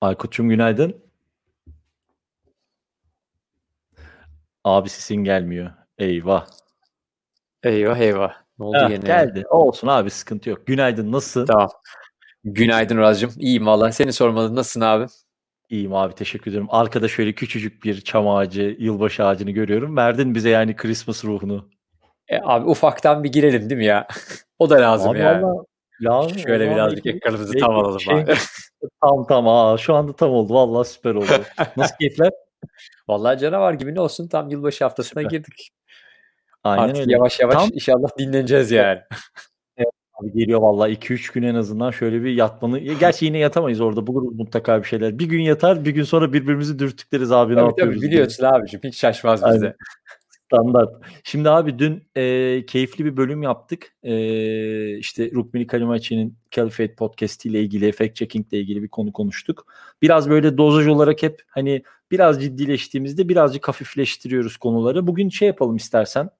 Aykut'cum günaydın. Abi sesin gelmiyor. Eyvah. Eyvah eyvah. Ne oldu Heh, gene? geldi. Olsun abi sıkıntı yok. Günaydın nasılsın? Tamam. Günaydın Razcığım. İyiyim valla. Seni sormalı. Nasılsın abi? İyiyim abi teşekkür ederim. Arkada şöyle küçücük bir çam ağacı, yılbaşı ağacını görüyorum. Verdin bize yani Christmas ruhunu. E, abi ufaktan bir girelim değil mi ya? o da lazım Abi ya. valla lazım. Şöyle birazcık ekranımızı belki tam alalım şey- abi. Tam tam aa şu anda tam oldu. Valla süper oldu. Nasıl keyifler? Vallahi canavar gibi ne olsun tam yılbaşı haftasına girdik. Aynen Artık öyle. yavaş yavaş Tam inşallah dinleneceğiz yani. Abi geliyor vallahi 2-3 gün en azından şöyle bir yatmanı. Ya Gerçi yine yatamayız orada buluruz mutlaka bir şeyler. Bir gün yatar bir gün sonra birbirimizi dürtükleriz abi ne tabii yapıyoruz tabii diye. biliyorsun abicim. Hiç şaşmaz Aynen. bize. Standart. Şimdi abi dün e, keyifli bir bölüm yaptık. E, işte Rukmini Kalimaçi'nin Caliphate Podcast ile ilgili, fact checking ile ilgili bir konu konuştuk. Biraz böyle dozaj olarak hep hani biraz ciddileştiğimizde birazcık hafifleştiriyoruz konuları. Bugün şey yapalım istersen.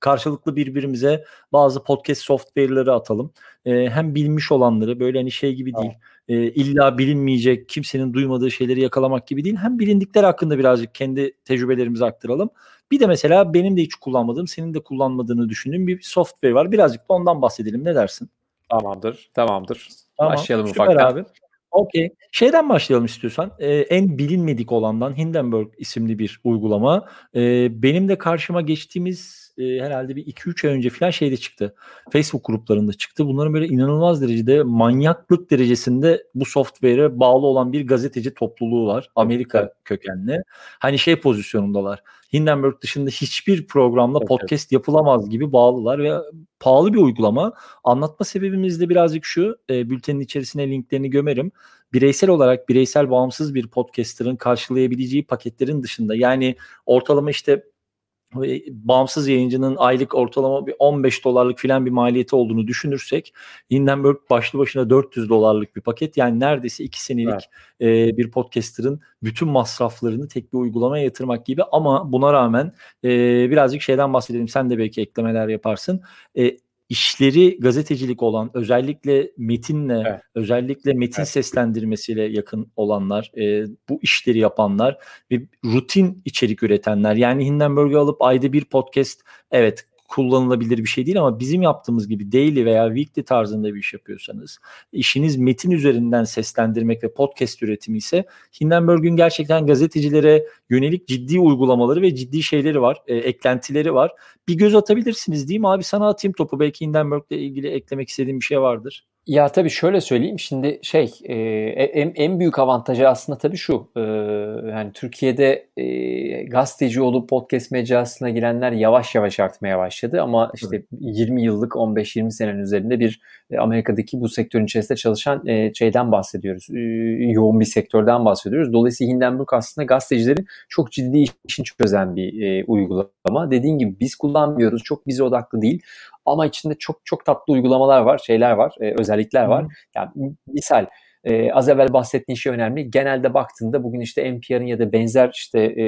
Karşılıklı birbirimize bazı podcast software'ları atalım. E, hem bilmiş olanları böyle hani şey gibi değil. E, illa bilinmeyecek, kimsenin duymadığı şeyleri yakalamak gibi değil. Hem bilindikler hakkında birazcık kendi tecrübelerimizi aktaralım. Bir de mesela benim de hiç kullanmadığım, senin de kullanmadığını düşündüğüm bir software var. Birazcık da ondan bahsedelim. Ne dersin? Tamamdır. Tamamdır. Tamam, Başlayalım süper ufaktan. abi. Okey. Şeyden başlayalım istiyorsan. Ee, en bilinmedik olandan Hindenburg isimli bir uygulama. Ee, benim de karşıma geçtiğimiz e, herhalde bir 2-3 ay önce falan şeyde çıktı. Facebook gruplarında çıktı. Bunların böyle inanılmaz derecede manyaklık derecesinde bu software'e bağlı olan bir gazeteci topluluğu var. Amerika Evet. kökenli. Hani şey pozisyonundalar. Hindenburg dışında hiçbir programla Evet, podcast yapılamaz gibi bağlılar ve pahalı bir uygulama. Anlatma sebebimiz de birazcık şu. E, bültenin içerisine linklerini gömerim. Bireysel olarak bireysel bağımsız bir podcaster'ın karşılayabileceği paketlerin dışında yani ortalama işte bağımsız yayıncının aylık ortalama bir 15 dolarlık filan bir maliyeti olduğunu düşünürsek Hindenburg başlı başına 400 dolarlık bir paket. Yani neredeyse 2 senelik e, bir podcaster'ın bütün masraflarını tek bir uygulamaya yatırmak gibi. Ama buna rağmen e, birazcık şeyden bahsedelim. Sen de belki eklemeler yaparsın. E, işleri gazetecilik olan özellikle metinle Evet. özellikle metin Evet. seslendirmesiyle yakın olanlar e, bu işleri yapanlar ve rutin içerik üretenler yani Hindenburg'u alıp ayda bir podcast evet kullanılabilir bir şey değil ama bizim yaptığımız gibi daily veya weekly tarzında bir iş yapıyorsanız işiniz metin üzerinden seslendirmek ve podcast üretimi ise Hindenburg'un gerçekten gazetecilere yönelik ciddi uygulamaları ve ciddi şeyleri var, e, eklentileri var. Bir göz atabilirsiniz değil mi abi? Sana atayım topu. Belki Hindenburg'le ilgili eklemek istediğim bir şey vardır. Ya tabii şöyle söyleyeyim şimdi şey e, en, en büyük avantajı aslında tabii şu e, yani Türkiye'de e, gazeteci olup podcast mecrasına girenler yavaş yavaş artmaya başladı ama işte 20 yıllık 15-20 senenin üzerinde bir e, Amerika'daki bu sektörün içerisinde çalışan e, şeyden bahsediyoruz E, yoğun bir sektörden bahsediyoruz. Dolayısıyla Hindenburg aslında gazetecilerin çok ciddi işini çözen bir e, uygulama. Dediğin gibi biz kullanmıyoruz çok bize odaklı değil ama içinde çok çok tatlı uygulamalar var, şeyler var, e, özellikler var. Yani misal e, az evvel bahsettiğin şey önemli. Genelde baktığında bugün işte NPR'ın ya da benzer işte e,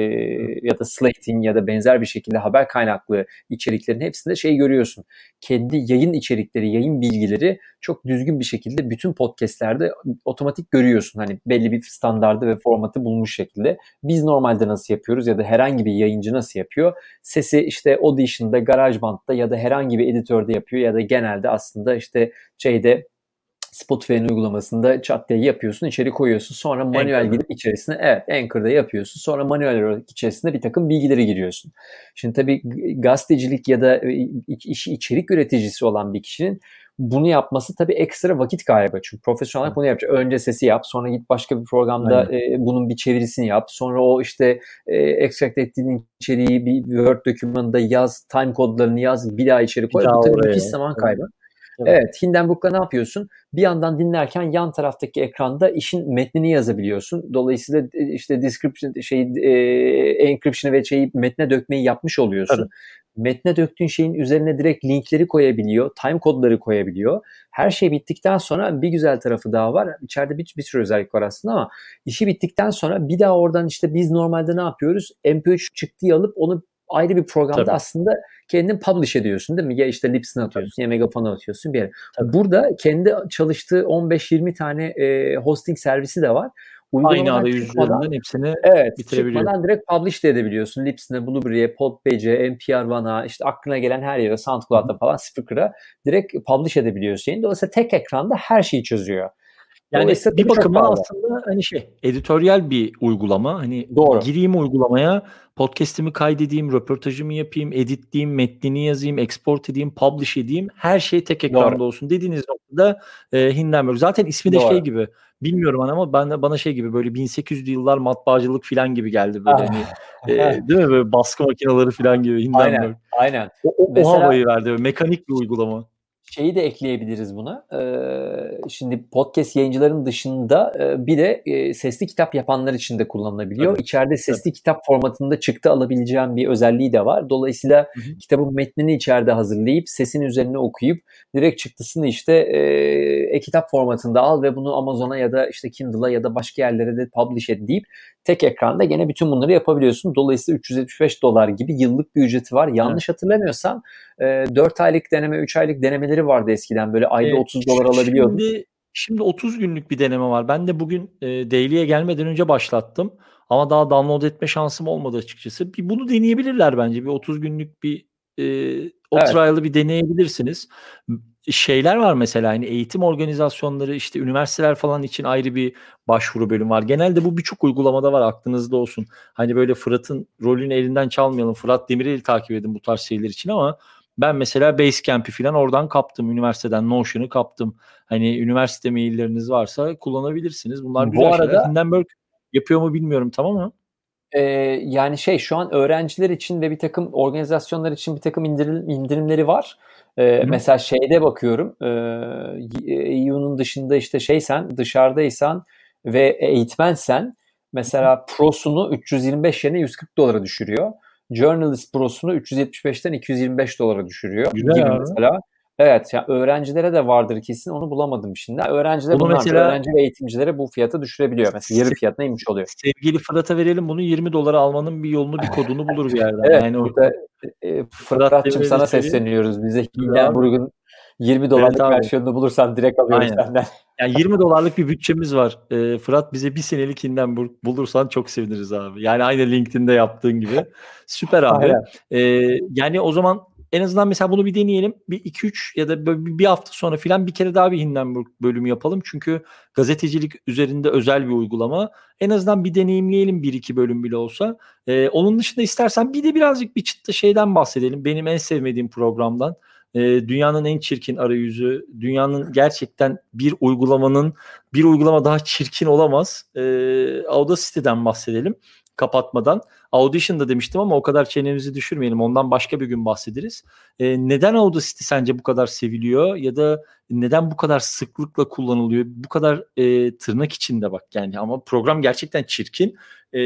ya da Slate'in ya da benzer bir şekilde haber kaynaklı içeriklerin hepsinde şey görüyorsun. Kendi yayın içerikleri, yayın bilgileri çok düzgün bir şekilde bütün podcastlerde otomatik görüyorsun. Hani belli bir standardı ve formatı bulmuş şekilde. Biz normalde nasıl yapıyoruz ya da herhangi bir yayıncı nasıl yapıyor? Sesi işte Audition'da, GarageBand'da ya da herhangi bir editörde yapıyor ya da genelde aslında işte şeyde Spotify'ın uygulamasında chat diye yapıyorsun, içeri koyuyorsun. Sonra manuel Anchor'da. gidip içerisine evet Anchor'da yapıyorsun. Sonra manuel olarak içerisine bir takım bilgileri giriyorsun. Şimdi tabii gazetecilik ya da e, işi içerik üreticisi olan bir kişinin bunu yapması tabii ekstra vakit kaybı. Çünkü profesyonel olarak bunu yapacak. Önce sesi yap, sonra git başka bir programda e, bunun bir çevirisini yap. Sonra o işte e, extract ettiğin içeriği bir Word dokümanında yaz, time kodlarını yaz, bir daha içeri koy. Bir Bu tabii müthiş zaman kaybı. Evet. Evet, Hindenburg'la ne yapıyorsun? Bir yandan dinlerken yan taraftaki ekranda işin metnini yazabiliyorsun. Dolayısıyla e, işte description şey e, encryption'ı ve şeyi metne dökmeyi yapmış oluyorsun. Tabii. Metne döktüğün şeyin üzerine direkt linkleri koyabiliyor, time kodları koyabiliyor. Her şey bittikten sonra bir güzel tarafı daha var. İçeride bir, bir sürü özellik var aslında ama işi bittikten sonra bir daha oradan işte biz normalde ne yapıyoruz? MP3 çıktıyı alıp onu ayrı bir programda Tabii. aslında kendin publish ediyorsun değil mi? Ya işte Libsyn atıyorsun ya Megaphone atıyorsun bir yere. Tabii. Burada kendi çalıştığı 15-20 tane e, hosting servisi de var. Aynı arayüz üzerinden hepsini evet, Çıkmadan direkt publish de edebiliyorsun. Lipsine, Blueberry'e, Podpage'e, NPR One'a, işte aklına gelen her yere, SoundCloud'a falan, Spreaker'a direkt publish edebiliyorsun. Dolayısıyla tek ekranda her şeyi çözüyor. Yani bir bakıma aslında hani şey editoryal bir uygulama. Hani Doğru. gireyim uygulamaya podcast'imi kaydedeyim, röportajımı yapayım, editleyeyim, metnini yazayım, export edeyim, publish edeyim. Her şey tek ekranda Doğru. olsun dediğiniz noktada e, Hindenburg. Zaten ismi de Doğru. şey gibi. Bilmiyorum ama ben bana şey gibi böyle 1800'lü yıllar matbaacılık falan gibi geldi böyle hani e, değil mi böyle baskı makineleri falan gibi Hindenburg. Aynen. Aynen. O, o, Mesela, o havayı verdi. Mekanik bir uygulama şeyi de ekleyebiliriz buna. Ee, şimdi podcast yayıncıların dışında e, bir de e, sesli kitap yapanlar için de kullanılabiliyor. Evet. İçeride sesli evet. kitap formatında çıktı alabileceğim bir özelliği de var. Dolayısıyla Hı-hı. kitabın metnini içeride hazırlayıp sesin üzerine okuyup direkt çıktısını işte e, e-kitap formatında al ve bunu Amazon'a ya da işte Kindle'a ya da başka yerlere de publish et deyip tek ekranda gene bütün bunları yapabiliyorsun. Dolayısıyla 375 dolar gibi yıllık bir ücreti var. Yanlış evet. hatırlamıyorsam e, 4 aylık deneme, 3 aylık denemeleri vardı eskiden. Böyle ayda evet, 30 dolar alabiliyordun. Şimdi, şimdi 30 günlük bir deneme var. Ben de bugün e, Daily'e gelmeden önce başlattım. Ama daha download etme şansım olmadı açıkçası. Bir bunu deneyebilirler bence. Bir 30 günlük bir e, o evet. trial'ı bir deneyebilirsiniz şeyler var mesela hani eğitim organizasyonları işte üniversiteler falan için ayrı bir başvuru bölüm var. Genelde bu birçok uygulamada var aklınızda olsun. Hani böyle Fırat'ın rolünü elinden çalmayalım. Fırat Demirel'i takip edin bu tarz şeyler için ama ben mesela Basecamp'i falan oradan kaptım. Üniversiteden Notion'u kaptım. Hani üniversite mailleriniz varsa kullanabilirsiniz. Bunlar güzel bu arada, şeyler. Hindenburg yapıyor mu bilmiyorum tamam mı? Ee, yani şey şu an öğrenciler için ve bir takım organizasyonlar için bir takım indirim, indirimleri var. Ee, mesela şeyde bakıyorum e, EU'nun dışında işte şeysen dışarıdaysan ve eğitmensen mesela prosunu 325 yerine 140 dolara düşürüyor. Journalist prosunu 375'ten 225 dolara düşürüyor. Güzel gibi mesela. Evet yani öğrencilere de vardır kesin onu bulamadım şimdi. Öğrenciler bunu mesela, öğrenci ve eğitimcilere bu fiyata düşürebiliyor. Mesela yarı fiyat neymiş oluyor. Sevgili Fırat'a verelim bunu 20 dolara almanın bir yolunu bir kodunu bulur bir yerden. evet yani burada e, Fırat'cığım sana sesleniyoruz. Bize Hindenburg'un 20 dolarlık evet, versiyonunu bulursan direkt alıyoruz Aynen. senden. Yani 20 dolarlık bir bütçemiz var. E, Fırat bize bir senelik Hindenburg bulursan çok seviniriz abi. Yani aynı LinkedIn'de yaptığın gibi. Süper abi. E, yani o zaman en azından mesela bunu bir deneyelim. Bir 2-3 ya da bir hafta sonra filan bir kere daha bir Hindenburg bölümü yapalım. Çünkü gazetecilik üzerinde özel bir uygulama. En azından bir deneyimleyelim bir iki bölüm bile olsa. Ee, onun dışında istersen bir de birazcık bir çıttı şeyden bahsedelim. Benim en sevmediğim programdan. Ee, dünyanın en çirkin arayüzü, dünyanın gerçekten bir uygulamanın bir uygulama daha çirkin olamaz. Ee, Audacity'den bahsedelim kapatmadan. Audition'da demiştim ama o kadar çenemizi düşürmeyelim. Ondan başka bir gün bahsederiz. E, neden Audacity sence bu kadar seviliyor ya da neden bu kadar sıklıkla kullanılıyor? Bu kadar e, tırnak içinde bak yani ama program gerçekten çirkin. E,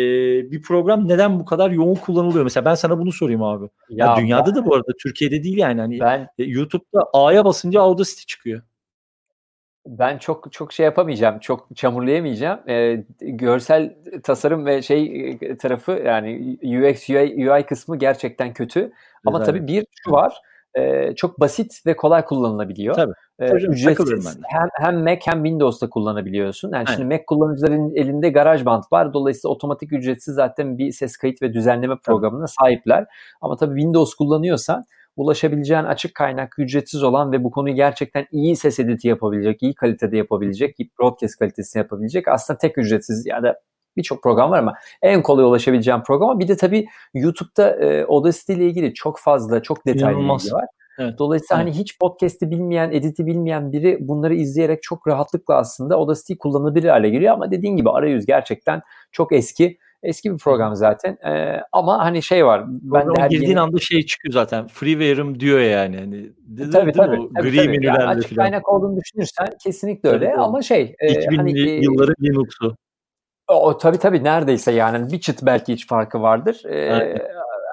bir program neden bu kadar yoğun kullanılıyor? Mesela ben sana bunu sorayım abi. Ya, ya dünyada ben, da bu arada Türkiye'de değil yani. Hani ben, e, YouTube'da A'ya basınca Audacity çıkıyor. Ben çok çok şey yapamayacağım, çok çamurlayamayacağım. Ee, görsel tasarım ve şey e, tarafı yani UX UI, UI kısmı gerçekten kötü. Ama Güzel. tabii bir şu var. E, çok basit ve kolay kullanılabiliyor. Tabii. E, ücretsiz hem, hem Mac hem Windows'ta kullanabiliyorsun. Yani Aynen. şimdi Mac kullanıcıların elinde GarageBand var. Dolayısıyla otomatik ücretsiz zaten bir ses kayıt ve düzenleme programına tabii. sahipler. Ama tabii Windows kullanıyorsan ulaşabileceğin açık kaynak ücretsiz olan ve bu konuyu gerçekten iyi ses editi yapabilecek, iyi kalitede yapabilecek, iyi broadcast kalitesini yapabilecek aslında tek ücretsiz ya da birçok program var ama en kolay ulaşabileceğim program. Bir de tabii YouTube'da e, Audacity ile ilgili çok fazla, çok detaylı bilgi var. Evet. Dolayısıyla evet. hani hiç podcast'i bilmeyen, editi bilmeyen biri bunları izleyerek çok rahatlıkla aslında Audacity'yi kullanabilir hale geliyor ama dediğin gibi arayüz gerçekten çok eski Eski bir program zaten. Ee, ama hani şey var. Ben de girdiğin yeni... anda şey çıkıyor zaten. Freeware'ım diyor yani. Hani, dedi, tabii tabii. tabii, tabii. Yani açık falan. kaynak olduğunu düşünürsen kesinlikle öyle tabii, ama şey. 2000'li hani, yılların Linux'u. O tabii tabii neredeyse yani bir çıt belki hiç farkı vardır. Ee,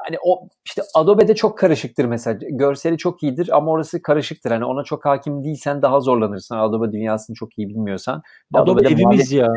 hani o işte Adobe'de çok karışıktır mesela. Görseli çok iyidir ama orası karışıktır. Hani ona çok hakim değilsen daha zorlanırsın. Adobe dünyasını çok iyi bilmiyorsan. Adobe Adobe'de evimiz ya.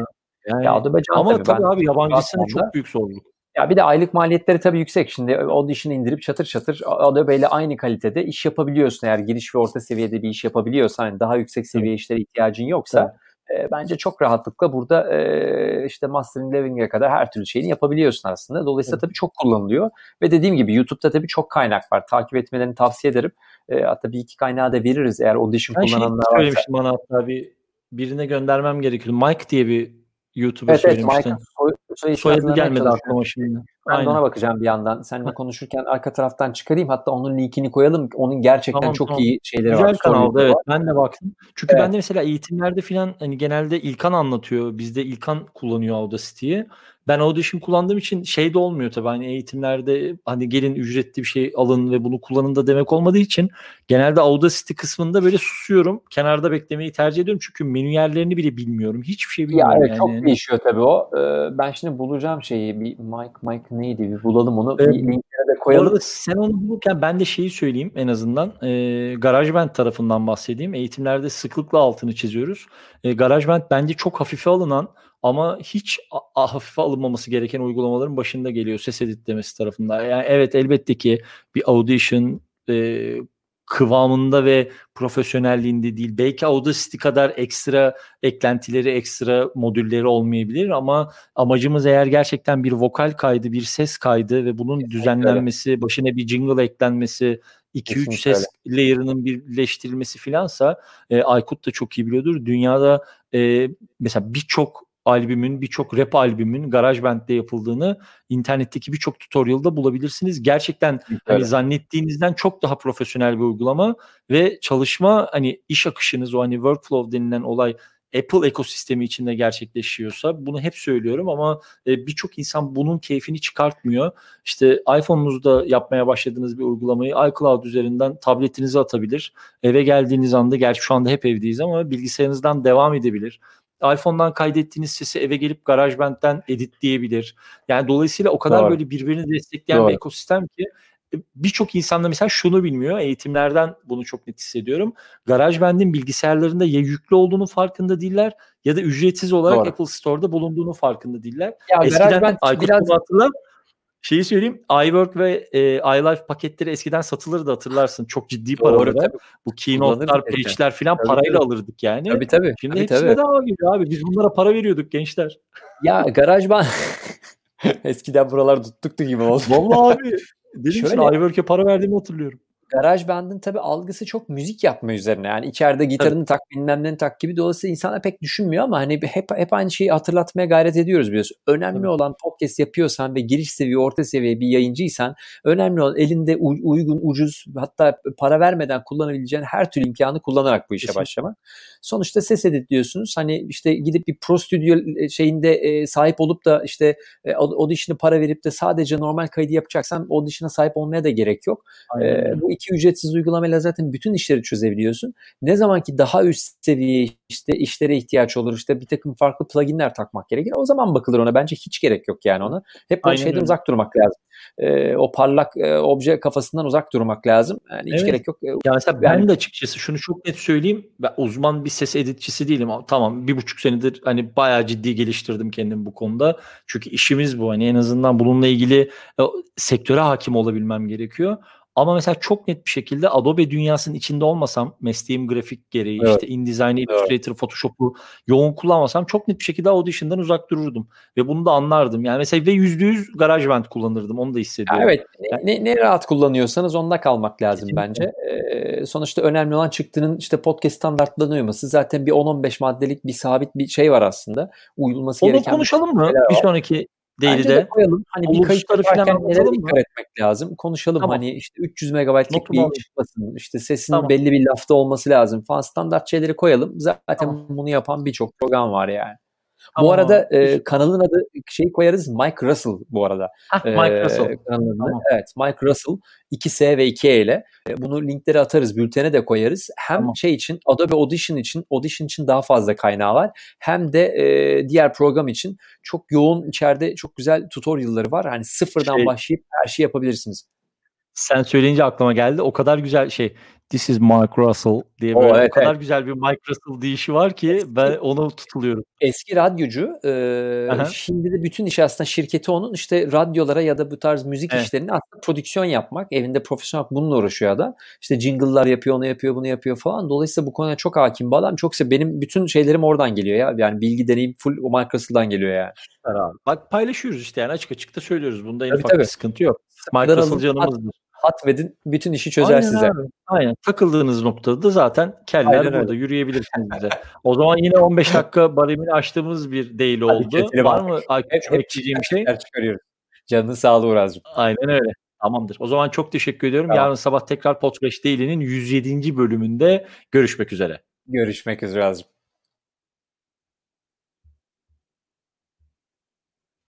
Yani, ya Adobe Can ama tabii, tabii abi yabancısının çok büyük zorluk. Ya bir de aylık maliyetleri tabii yüksek. Şimdi Audition'ı indirip çatır çatır Adobe ile aynı kalitede iş yapabiliyorsun. Eğer giriş ve orta seviyede bir iş yapabiliyorsan, yani daha yüksek seviye işlere ihtiyacın yoksa e, bence çok rahatlıkla burada e, işte mastering leveling'e kadar her türlü şeyini yapabiliyorsun aslında. Dolayısıyla evet. tabii çok kullanılıyor ve dediğim gibi YouTube'da tabii çok kaynak var. Takip etmelerini tavsiye ederim. E, hatta bir iki kaynağı da veririz eğer audition ben kullananlar şey varsa. söylemiştim bana hatta bir birine göndermem gerekiyor. Mike diye bir YouTube'a evet, söylemiştin. Evet, soy, soy Soyadı gelmedi aklıma şimdi. Ben Aynen. de ona bakacağım bir yandan. Seninle konuşurken arka taraftan çıkarayım. Hatta onun linkini koyalım. Onun gerçekten tamam, çok tamam. iyi şeyleri Güzel var. Güzel kanalda evet. Var. Ben de baktım. Çünkü evet. ben de mesela eğitimlerde falan hani genelde İlkan anlatıyor. Bizde İlkan kullanıyor Audacity'yi ben Audition kullandığım için şey de olmuyor tabii hani eğitimlerde hani gelin ücretli bir şey alın ve bunu kullanın da demek olmadığı için genelde Audacity kısmında böyle susuyorum. Kenarda beklemeyi tercih ediyorum çünkü menü yerlerini bile bilmiyorum. Hiçbir şey bilmiyorum. Ya evet yani. çok değişiyor tabii o. Ee, ben şimdi bulacağım şeyi bir Mike Mike neydi bir bulalım onu. Evet. Bir linkine de koyalım. Bu arada sen onu bulurken ben de şeyi söyleyeyim en azından. E, GarageBand tarafından bahsedeyim. Eğitimlerde sıklıkla altını çiziyoruz. E, GarageBand bence çok hafife alınan ama hiç hafife alınmaması gereken uygulamaların başında geliyor ses editlemesi tarafında. Yani evet elbette ki bir audition e, kıvamında ve profesyonelliğinde değil. Belki Audacity kadar ekstra eklentileri, ekstra modülleri olmayabilir ama amacımız eğer gerçekten bir vokal kaydı, bir ses kaydı ve bunun Kesinlikle düzenlenmesi, başına bir jingle eklenmesi, 2-3 ses layer'ının birleştirilmesi filansa e, Aykut da çok iyi biliyordur. Dünyada e, mesela birçok albümün, birçok rap albümün GarageBand'de yapıldığını internetteki birçok tutorial'da bulabilirsiniz. Gerçekten evet. hani zannettiğinizden çok daha profesyonel bir uygulama ve çalışma hani iş akışınız o hani workflow denilen olay Apple ekosistemi içinde gerçekleşiyorsa bunu hep söylüyorum ama e, birçok insan bunun keyfini çıkartmıyor. İşte iPhone'unuzda yapmaya başladığınız bir uygulamayı iCloud üzerinden tabletinize atabilir. Eve geldiğiniz anda gerçi şu anda hep evdeyiz ama bilgisayarınızdan devam edebilir iPhone'dan kaydettiğiniz sesi eve gelip GarageBand'den editleyebilir. Yani dolayısıyla o kadar Doğru. böyle birbirini destekleyen Doğru. bir ekosistem ki e, birçok insan da mesela şunu bilmiyor. Eğitimlerden bunu çok net hissediyorum. GarageBand'in bilgisayarlarında ya yüklü olduğunu farkında değiller ya da ücretsiz olarak Doğru. Apple Store'da bulunduğunu farkında değiller. Ya Eskiden Aykut biraz... hatırlar Şeyi söyleyeyim. iWork ve e, iLife paketleri eskiden satılırdı hatırlarsın. Çok ciddi paraları. Bu keynote'lar, patch'ler falan tabii, parayla tabii. alırdık yani. Tabii tabii. Şimdi tabii, hepsi tabii. bedava geliyor abi. Biz bunlara para veriyorduk gençler. Ya GarageBand eskiden buralar tuttuktu gibi oldu. Vallahi abi. Dedim Şöyle, iWork'e para verdiğimi hatırlıyorum. GarageBand'ın tabii algısı çok müzik yapma üzerine. Yani içeride gitarını tak bilmem ne tak gibi. Dolayısıyla insanlar pek düşünmüyor ama hani hep hep aynı şeyi hatırlatmaya gayret ediyoruz biliyorsun. Önemli tabii. olan podcast yapıyorsan ve giriş seviye, orta seviye bir yayıncıysan önemli olan elinde uygun, ucuz hatta para vermeden kullanabileceğin her türlü imkanı kullanarak bu işe Kesinlikle. başlamak. Sonuçta ses editliyorsunuz. Hani işte gidip bir Pro Studio e, şeyinde e, sahip olup da işte e, audition'ı para verip de sadece normal kaydı yapacaksan audition'a sahip olmaya da gerek yok. E, bu iki ücretsiz uygulamayla zaten bütün işleri çözebiliyorsun. Ne zaman ki daha üst seviye işte işlere ihtiyaç olur işte bir takım farklı pluginler takmak gerekir. O zaman bakılır ona. Bence hiç gerek yok yani ona. Hep o şeyden uzak durmak lazım. Ee, o parlak e, obje kafasından uzak durmak lazım. Yani hiç evet. gerek yok. Ya mesela yani, ben de açıkçası şunu çok net söyleyeyim. Ben uzman bir ses editçisi değilim. Tamam bir buçuk senedir hani bayağı ciddi geliştirdim kendimi bu konuda. Çünkü işimiz bu. Hani en azından bununla ilgili e, sektöre hakim olabilmem gerekiyor. Ama mesela çok net bir şekilde Adobe dünyasının içinde olmasam mesleğim grafik gereği evet. işte InDesign, Illustrator, evet. Photoshop'u yoğun kullanmasam çok net bir şekilde Audition'dan uzak dururdum. Ve bunu da anlardım. Yani mesela ve %100 GarageBand kullanırdım. Onu da hissediyorum. evet. Yani, ne, ne rahat kullanıyorsanız onda kalmak lazım Kesinlikle. bence. Ee, sonuçta önemli olan çıktının işte podcast standartlarına uyması. Zaten bir 10-15 maddelik bir sabit bir şey var aslında. Uyulması Onu gereken. Onu konuşalım mı? Bir sonraki Bence de koyalım. Hani bir kayıtları falan nelere dikkat etmek lazım. Konuşalım tamam. hani işte 300 megabaytlık bir çıkmasın. İşte sesin tamam. belli bir lafta olması lazım falan standart şeyleri koyalım. Zaten tamam. bunu yapan birçok program var yani. Tamam. Bu arada e, kanalın adı şey koyarız Mike Russell bu arada. Hah, Mike Russell. Tamam. Evet Mike Russell 2S ve 2E ile e, bunu linkleri atarız bültene de koyarız. Hem tamam. şey için Adobe Audition için Audition için daha fazla kaynağı var. Hem de e, diğer program için çok yoğun içeride çok güzel tutorial'ları var. Hani sıfırdan şey, başlayıp her şeyi yapabilirsiniz. Sen söyleyince aklıma geldi. O kadar güzel şey This is Mike Russell diye O, böyle evet, o kadar evet. güzel bir Mike Russell deyişi var ki Eski ben ona tutuluyorum. Eski radyocu. Hı. şimdi de bütün iş aslında şirketi onun işte radyolara ya da bu tarz müzik Evet. işlerine aslında prodüksiyon yapmak. Evinde profesyonel bununla uğraşıyor adam. İşte jingle'lar yapıyor, onu yapıyor, bunu yapıyor falan. Dolayısıyla bu konuya çok hakim bir adam. Çoksa benim bütün şeylerim oradan geliyor ya. Yani bilgi deneyim full o Mike Russell'dan geliyor yani. Abi. Bak paylaşıyoruz işte yani açık açık da söylüyoruz. Bunda en Tabii, ufak tabii. bir sıkıntı yok. Mike Russell canımızdır. Hatmedin bütün işi çözer Aynen size. abi. Aynen. Takıldığınız noktada da zaten keller Aynen öyle. burada. Yürüyebilirsiniz bize. O zaman yine 15 dakika baremini açtığımız bir değil oldu. Var mı ekleyeceğim bir şey? çıkar çıkarıyoruz. Canının sağlığı Uraz'cığım. Aynen öyle. Tamamdır. O zaman çok teşekkür ediyorum. Tamam. Yarın sabah tekrar Potreş Daily'nin 107. bölümünde görüşmek üzere. Görüşmek üzere Uraz'cığım.